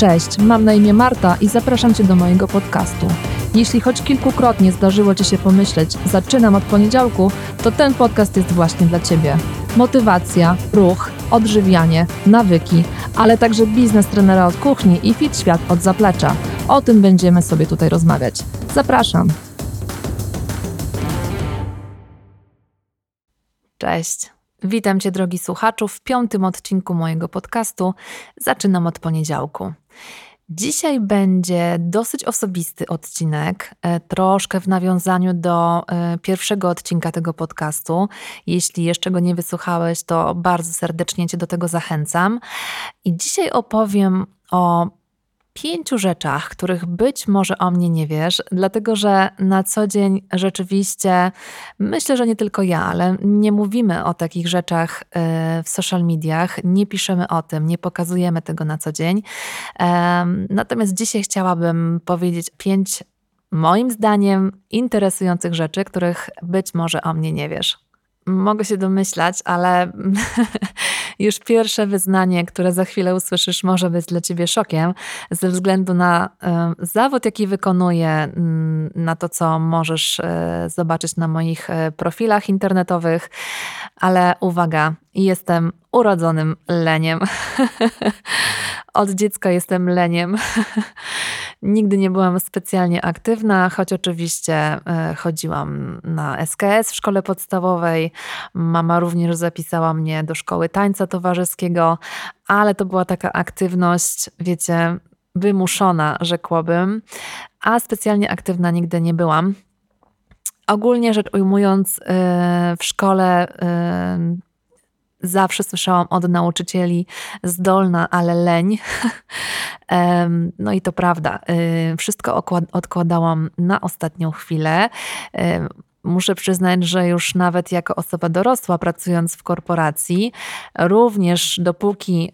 Cześć, mam na imię Marta i zapraszam Cię do mojego podcastu. Jeśli choć kilkukrotnie zdarzyło Ci się pomyśleć, zaczynam od poniedziałku, to ten podcast jest właśnie dla Ciebie. Motywacja, ruch, odżywianie, nawyki, ale także biznes trenera od kuchni i fit świat od zaplecza. O tym będziemy sobie tutaj rozmawiać. Zapraszam. Cześć. Witam Cię, drogi słuchaczu, w piątym odcinku mojego podcastu. Zaczynam od poniedziałku. Dzisiaj będzie dosyć osobisty odcinek, e, troszkę w nawiązaniu do e, pierwszego odcinka tego podcastu. Jeśli jeszcze go nie wysłuchałeś, to bardzo serdecznie Cię do tego zachęcam. I dzisiaj opowiem o pięciu rzeczach, których być może o mnie nie wiesz, dlatego że na co dzień rzeczywiście myślę, że nie tylko ja, ale nie mówimy o takich rzeczach e, w social mediach, nie piszemy o tym, nie pokazujemy tego na co dzień. Natomiast dzisiaj chciałabym powiedzieć pięć, moim zdaniem, interesujących rzeczy, których być może o mnie nie wiesz. Mogę się domyślać, ale już pierwsze wyznanie, które za chwilę usłyszysz, może być dla ciebie szokiem, ze względu na zawód, jaki wykonuję, y, na to, co możesz y, zobaczyć na moich e, profilach internetowych. Ale uwaga, jestem urodzonym leniem. Od dziecka jestem leniem. Nigdy nie byłam specjalnie aktywna, choć oczywiście e, chodziłam na SKS w szkole podstawowej. Mama również zapisała mnie do szkoły tańca towarzyskiego, ale to była taka aktywność, wiecie, wymuszona, rzekłabym, a specjalnie aktywna nigdy nie byłam. Ogólnie rzecz ujmując, e, w szkole e, zawsze słyszałam od nauczycieli zdolna, ale leń. No i to prawda. Y, wszystko odkładałam na ostatnią chwilę. Muszę przyznać, że już nawet jako osoba dorosła, pracując w korporacji, również dopóki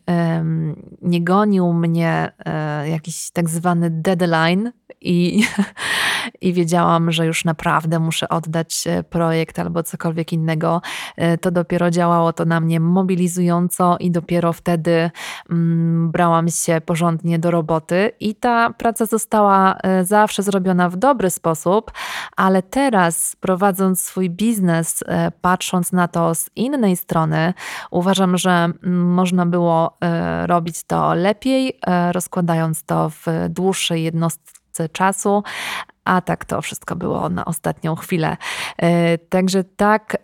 nie gonił mnie e, jakiś tak zwany deadline i, i wiedziałam, że już naprawdę muszę oddać e, projekt albo cokolwiek innego, e, to dopiero działało to na mnie mobilizująco i dopiero wtedy mm, brałam się porządnie do roboty i ta praca została zawsze zrobiona w dobry sposób, ale teraz prowadząc swój biznes, e, patrząc na to z innej strony, uważam, że można było e, robić to lepiej, e, rozkładając to w dłuższej jednostce czasu, a tak to wszystko było na ostatnią chwilę. Także tak,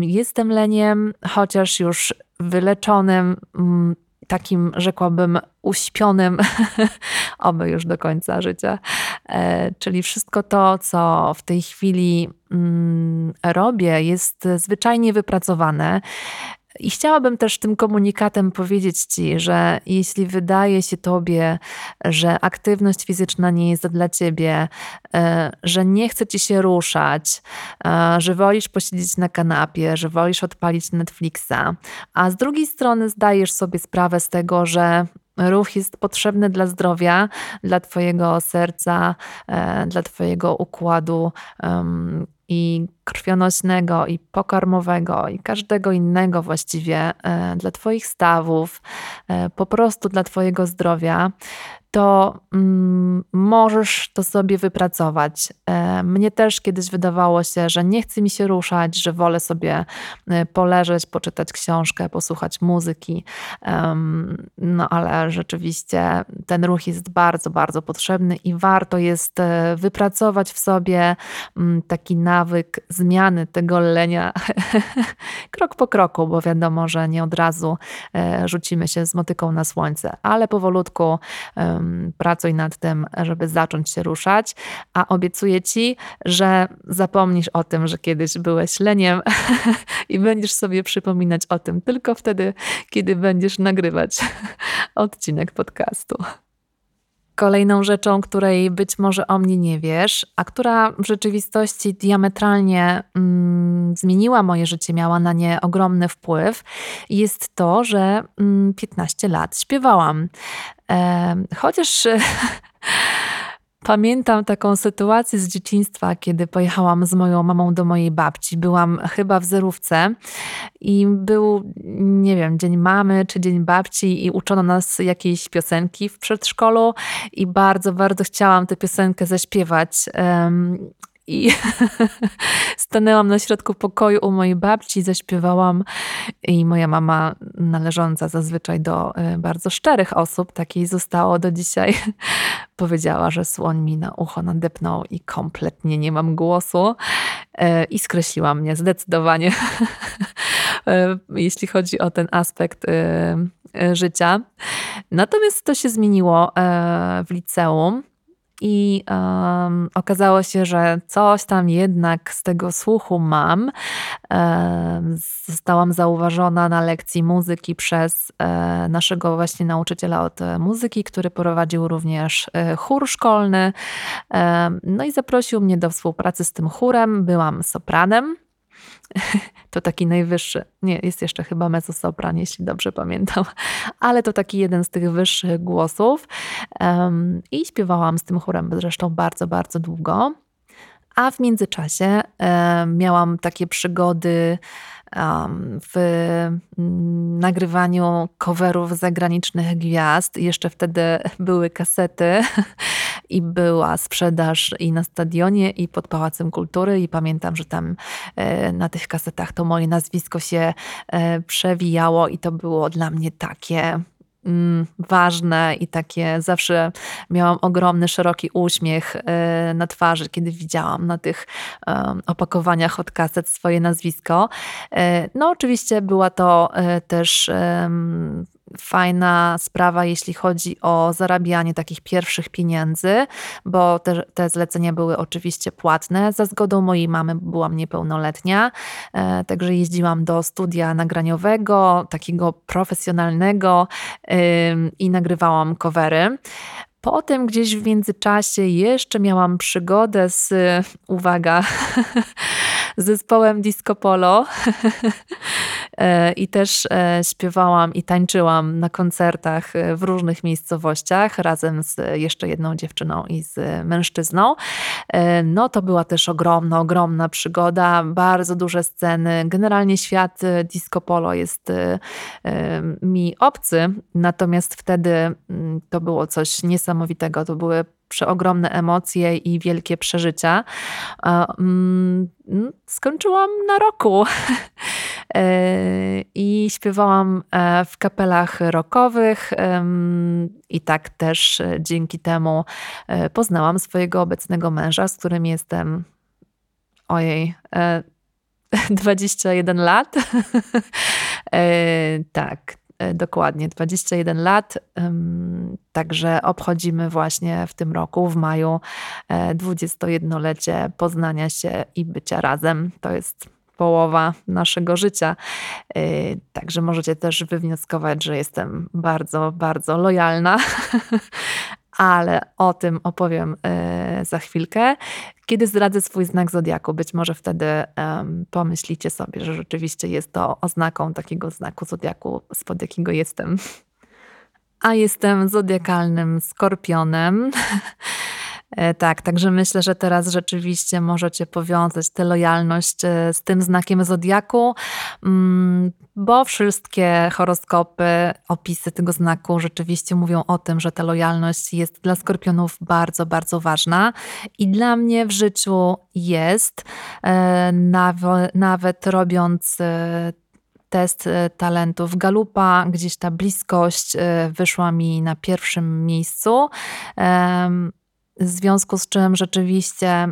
jestem leniem, chociaż już wyleczonym takim, rzekłabym, uśpionym, oby już do końca życia. E, czyli wszystko to, co w tej chwili mm, robię, jest zwyczajnie wypracowane. I chciałabym też tym komunikatem powiedzieć Ci, że jeśli wydaje się Tobie, że aktywność fizyczna nie jest dla Ciebie, e, że nie chce Ci się ruszać, e, że wolisz posiedzieć na kanapie, że wolisz odpalić Netflixa, a z drugiej strony zdajesz sobie sprawę z tego, że Ruch jest potrzebny dla zdrowia, dla Twojego serca, e, dla Twojego układu i krwionośnego, i pokarmowego, i każdego innego właściwie, e, dla Twoich stawów, e, po prostu dla Twojego zdrowia to mm, możesz to sobie wypracować. E, mnie też kiedyś wydawało się, że nie chce mi się ruszać, że wolę sobie e, poleżeć, poczytać książkę, posłuchać muzyki. No ale rzeczywiście ten ruch jest bardzo, bardzo potrzebny i warto jest e, wypracować w sobie mm, taki nawyk zmiany tego lenia krok po kroku, bo wiadomo, że nie od razu rzucimy się z motyką na słońce, ale powolutku pracuj nad tym, żeby zacząć się ruszać, a obiecuję ci, że zapomnisz o tym, że kiedyś byłeś leniem i będziesz sobie przypominać o tym tylko wtedy, kiedy będziesz nagrywać odcinek podcastu. Kolejną rzeczą, której być może o mnie nie wiesz, a która w rzeczywistości diametralnie mm, zmieniła moje życie, miała na nie ogromny wpływ, jest to, że mm, 15 lat śpiewałam. E, chociaż Pamiętam taką sytuację z dzieciństwa, kiedy pojechałam z moją mamą do mojej babci. Byłam chyba w zerówce i był, nie wiem, dzień mamy czy dzień babci i uczono nas jakiejś piosenki w przedszkolu i bardzo, bardzo chciałam tę piosenkę zaśpiewać. I stanęłam na środku pokoju u mojej babci, zaśpiewałam i moja mama, należąca zazwyczaj do e, bardzo szczerych osób, takiej zostało do dzisiaj, powiedziała, że słoń mi na ucho nadepnął i kompletnie nie mam głosu e, i skreśliła mnie zdecydowanie, e, jeśli chodzi o ten aspekt życia. Natomiast to się zmieniło w liceum. I um, okazało się, że coś tam jednak z tego słuchu mam. Zostałam zauważona na lekcji muzyki przez um, naszego właśnie nauczyciela od muzyki, który prowadził również e, chór szkolny. No i zaprosił mnie do współpracy z tym chórem. Byłam sopranem. To taki najwyższy, nie, jest jeszcze chyba mezzosopran, jeśli dobrze pamiętam, ale to taki jeden z tych wyższych głosów. Um, I śpiewałam z tym chórem zresztą bardzo, bardzo długo. A w międzyczasie um, miałam takie przygody w mm, nagrywaniu coverów zagranicznych gwiazd. Jeszcze wtedy były kasety i była sprzedaż i na stadionie, i pod Pałacem Kultury. I pamiętam, że tam e, na tych kasetach to moje nazwisko się e, przewijało, i to było dla mnie takie Mm, ważne i takie zawsze miałam ogromny, szeroki uśmiech e, na twarzy, kiedy widziałam na tych opakowaniach od kaset swoje nazwisko. No, oczywiście była to też fajna sprawa, jeśli chodzi o zarabianie takich pierwszych pieniędzy, bo te, te zlecenia były oczywiście płatne. Za zgodą mojej mamy byłam niepełnoletnia, e, także jeździłam do studia nagraniowego, takiego profesjonalnego i nagrywałam covery. Potem gdzieś w międzyczasie jeszcze miałam przygodę z, uwaga, zespołem Disco Polo e, i też e, śpiewałam i tańczyłam na koncertach e, w różnych miejscowościach razem z jeszcze jedną dziewczyną i z mężczyzną. No to była też ogromna, ogromna przygoda, bardzo duże sceny. Generalnie świat Disco Polo jest mi obcy, natomiast wtedy mm, to było coś niesamowitego. To były przeogromne emocje i wielkie przeżycia. Mm, skończyłam na roku e, i śpiewałam e, w kapelach rockowych i tak też e, dzięki temu poznałam swojego obecnego męża, z którym jestem ojej 21 lat. tak, dokładnie 21 lat. Także obchodzimy właśnie w tym roku, w maju, 21-lecie e, poznania się i bycia razem. To jest połowa naszego życia. E, także możecie też wywnioskować, że jestem bardzo, bardzo lojalna ale o tym opowiem e, za chwilkę. Kiedy zdradzę swój znak zodiaku, być może wtedy pomyślicie sobie, że rzeczywiście jest to oznaką takiego znaku zodiaku, spod jakiego jestem. A jestem zodiakalnym skorpionem. E, tak, także myślę, że teraz rzeczywiście możecie powiązać tę lojalność e, z tym znakiem zodiaku, mm, bo wszystkie horoskopy, opisy tego znaku rzeczywiście mówią o tym, że ta lojalność jest dla skorpionów bardzo, bardzo ważna i dla mnie w życiu jest, e, nawet robiąc test talentów Galupa, gdzieś ta bliskość wyszła mi na pierwszym miejscu w związku z czym rzeczywiście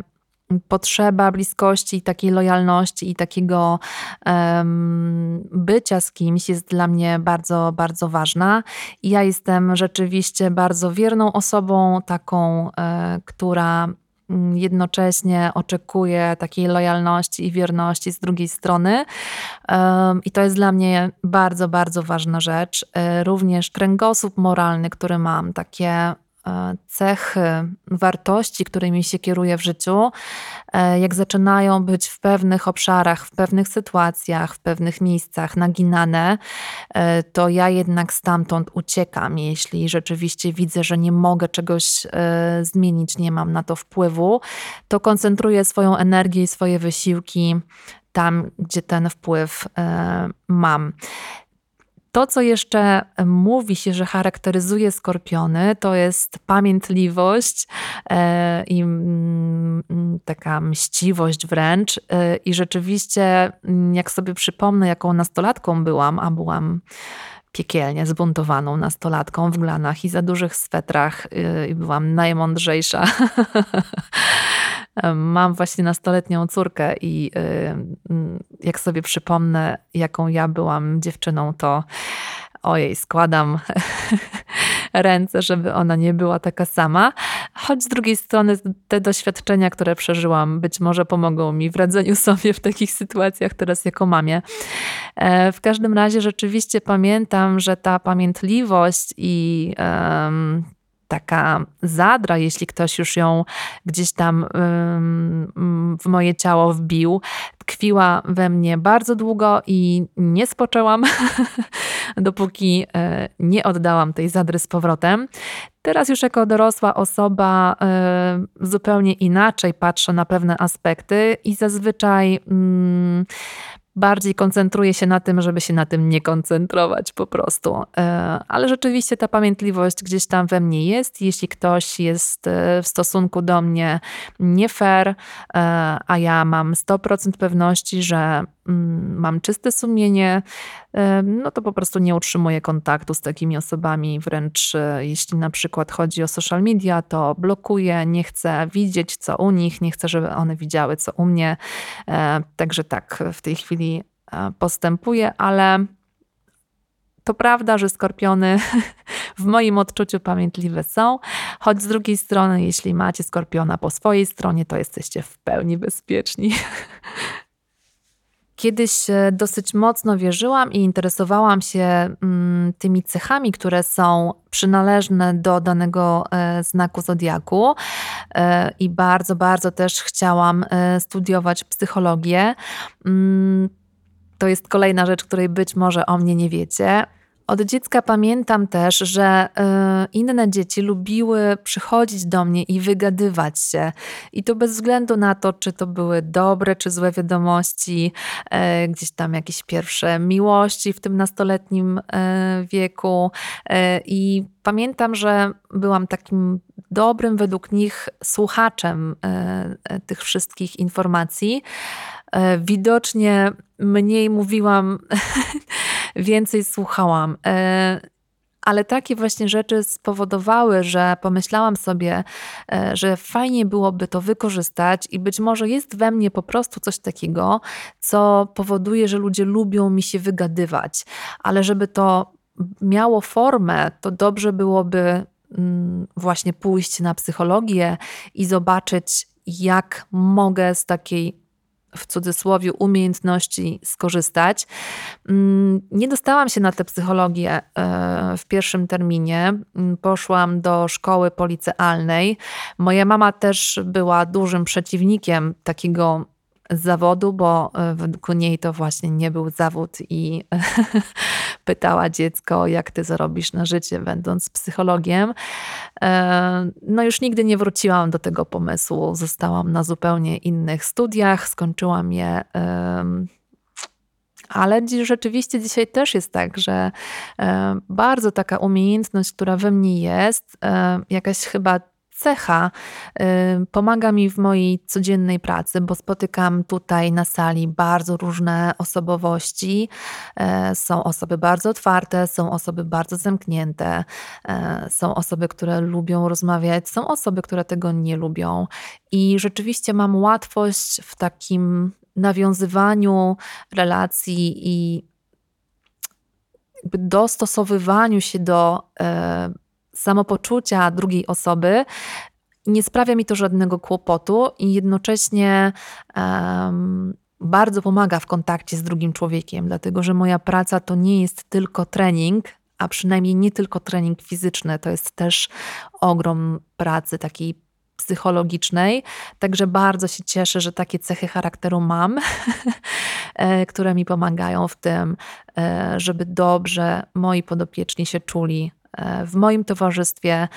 potrzeba bliskości, takiej lojalności i takiego um, bycia z kimś jest dla mnie bardzo, bardzo ważna. I ja jestem rzeczywiście bardzo wierną osobą, taką, e, która jednocześnie oczekuje takiej lojalności i wierności z drugiej strony. I to jest dla mnie bardzo, bardzo ważna rzecz. E, również kręgosłup moralny, który mam, takie cechy, wartości, którymi się kieruję w życiu, e, jak zaczynają być w pewnych obszarach, w pewnych sytuacjach, w pewnych miejscach naginane, e, to ja jednak stamtąd uciekam. Jeśli rzeczywiście widzę, że nie mogę czegoś zmienić, nie mam na to wpływu, to koncentruję swoją energię i swoje wysiłki tam, gdzie ten wpływ mam. To, co jeszcze mówi się, że charakteryzuje skorpiony, to jest pamiętliwość e, i mm, taka mściwość wręcz. E, I rzeczywiście, mm, jak sobie przypomnę, jaką nastolatką byłam, a byłam piekielnie zbuntowaną nastolatką w glanach i za dużych swetrach e, i byłam najmądrzejsza Mam właśnie nastoletnią córkę i jak sobie przypomnę, jaką ja byłam dziewczyną, to ojej, składam ręce, żeby ona nie była taka sama. Choć z drugiej strony te doświadczenia, które przeżyłam, być może pomogą mi w radzeniu sobie w takich sytuacjach teraz jako mamie. E, w każdym razie rzeczywiście pamiętam, że ta pamiętliwość i um, taka zadra, jeśli ktoś już ją gdzieś tam w moje ciało wbił, tkwiła we mnie bardzo długo i nie spoczęłam, dopóki e, nie oddałam tej zadry z powrotem. Teraz już jako dorosła osoba e, zupełnie inaczej patrzę na pewne aspekty i zazwyczaj mm, bardziej koncentruję się na tym, żeby się na tym nie koncentrować po prostu. E, ale rzeczywiście ta pamiętliwość gdzieś tam we mnie jest. Jeśli ktoś jest e, w stosunku do mnie nie fair, e, a ja mam 100% pewności, że mam czyste sumienie, no to po prostu nie utrzymuję kontaktu z takimi osobami. Wręcz jeśli na przykład chodzi o social media, to blokuję, nie chcę widzieć co u nich, nie chcę, żeby one widziały co u mnie. Także tak, w tej chwili E, postępuje, ale to prawda, że skorpiony w moim odczuciu pamiętliwe są, choć z drugiej strony, jeśli macie skorpiona po swojej stronie, to jesteście w pełni bezpieczni. Kiedyś e, dosyć mocno wierzyłam i interesowałam się mm, tymi cechami, które są przynależne do danego e, znaku zodiaku i bardzo, bardzo też chciałam studiować psychologię. Mm, to jest kolejna rzecz, której być może o mnie nie wiecie. Od dziecka pamiętam też, że y, inne dzieci lubiły przychodzić do mnie i wygadywać się. I to bez względu na to, czy to były dobre czy złe wiadomości, y, gdzieś tam jakieś pierwsze miłości w tym nastoletnim y, wieku. I pamiętam, że byłam takim dobrym według nich słuchaczem tych wszystkich informacji. E, widocznie mniej mówiłam, więcej słuchałam. E, ale takie właśnie rzeczy spowodowały, że pomyślałam sobie, e, że fajnie byłoby to wykorzystać i być może jest we mnie po prostu coś takiego, co powoduje, że ludzie lubią mi się wygadywać, ale żeby to miało formę, to dobrze byłoby mm, właśnie pójść na psychologię i zobaczyć, jak mogę z takiej w cudzysłowie umiejętności skorzystać. Mm, nie dostałam się na tę psychologię e, w pierwszym terminie. Mm, poszłam do szkoły policealnej. Moja mama też była dużym przeciwnikiem takiego zawodu, bo e, według niej to właśnie nie był zawód i pytała dziecko, jak ty zarobisz na życie, będąc psychologiem. E, no już nigdy nie wróciłam do tego pomysłu. Zostałam na zupełnie innych studiach, skończyłam je ale rzeczywiście dzisiaj też jest tak, że e, bardzo taka umiejętność, która we mnie jest, jakaś chyba cecha pomaga mi w mojej codziennej pracy, bo spotykam tutaj na sali bardzo różne osobowości. E, są osoby bardzo otwarte, są osoby bardzo zamknięte, e, są osoby, które lubią rozmawiać, są osoby, które tego nie lubią. I rzeczywiście mam łatwość w takim nawiązywaniu relacji i dostosowywaniu się do e, samopoczucia drugiej osoby, nie sprawia mi to żadnego kłopotu i jednocześnie um, bardzo pomaga w kontakcie z drugim człowiekiem, dlatego że moja praca to nie jest tylko trening, a przynajmniej nie tylko trening fizyczny, to jest też ogrom pracy takiej psychologicznej. Także bardzo się cieszę, że takie cechy charakteru mam, e, które mi pomagają w tym, e, żeby dobrze moi podopieczni się czuli w moim towarzystwie,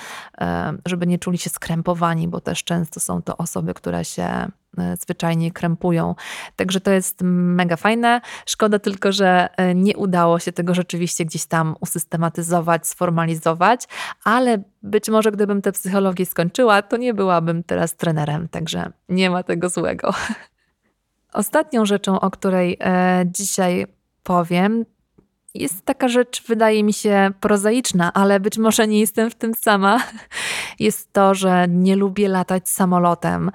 żeby nie czuli się skrępowani, bo też często są to osoby, które się E, zwyczajnie krępują. Także to jest mega fajne. Szkoda tylko, że e, nie udało się tego rzeczywiście gdzieś tam usystematyzować, sformalizować, ale być może gdybym tę psychologię skończyła, to nie byłabym teraz trenerem, także nie ma tego złego. Ostatnią rzeczą, o której e, dzisiaj powiem, jest taka rzecz, wydaje mi się prozaiczna, ale być może nie jestem w tym sama. Jest to, że nie lubię latać samolotem.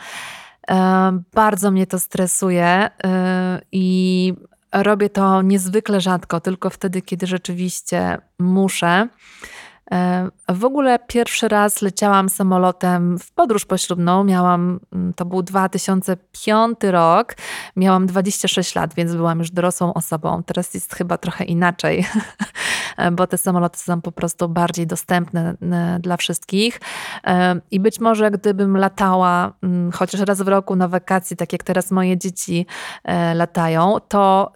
Bardzo mnie to stresuje e, i robię to niezwykle rzadko, tylko wtedy, kiedy rzeczywiście muszę. E, w ogóle pierwszy raz leciałam samolotem w podróż poślubną. Miałam, mm, to był 2005 rok, miałam 26 lat, więc byłam już dorosłą osobą. Teraz jest chyba trochę inaczej, bo te samoloty są po prostu bardziej dostępne e, dla wszystkich. E, I być może gdybym latała mm, chociaż raz w roku na wakacji, tak jak teraz moje dzieci latają, to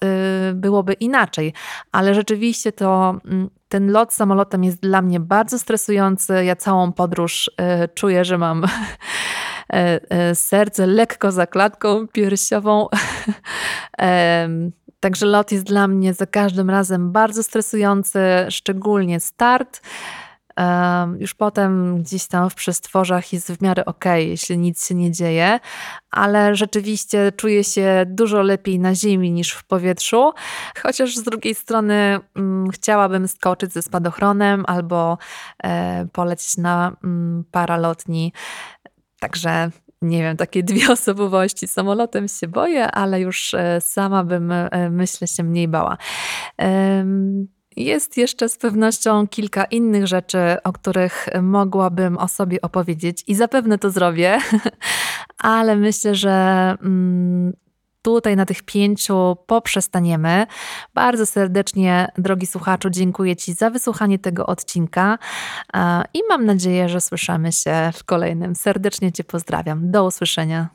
y, byłoby inaczej. Ale rzeczywiście to mm, ten lot samolotem jest dla mnie bardzo stresujący. Ja całą podróż e, czuję, że mam e, e, serce lekko za klatką piersiową. Także lot jest dla mnie za każdym razem bardzo stresujący, szczególnie start. Już potem gdzieś tam w przestworzach jest w miarę ok, jeśli nic się nie dzieje, ale rzeczywiście czuję się dużo lepiej na ziemi niż w powietrzu, chociaż z drugiej strony mm, chciałabym skoczyć ze spadochronem albo e, polecieć na mm, paralotni. Także nie wiem, takie dwie osobowości. Samolotem się boję, ale już e, sama bym, e, myślę, się mniej bała. Jest jeszcze z pewnością kilka innych rzeczy, o których mogłabym o sobie opowiedzieć i zapewne to zrobię, ale myślę, że mm, tutaj na tych pięciu poprzestaniemy. Bardzo serdecznie, drogi słuchaczu, dziękuję Ci za wysłuchanie tego odcinka i mam nadzieję, że słyszymy się w kolejnym. Serdecznie Cię pozdrawiam. Do usłyszenia.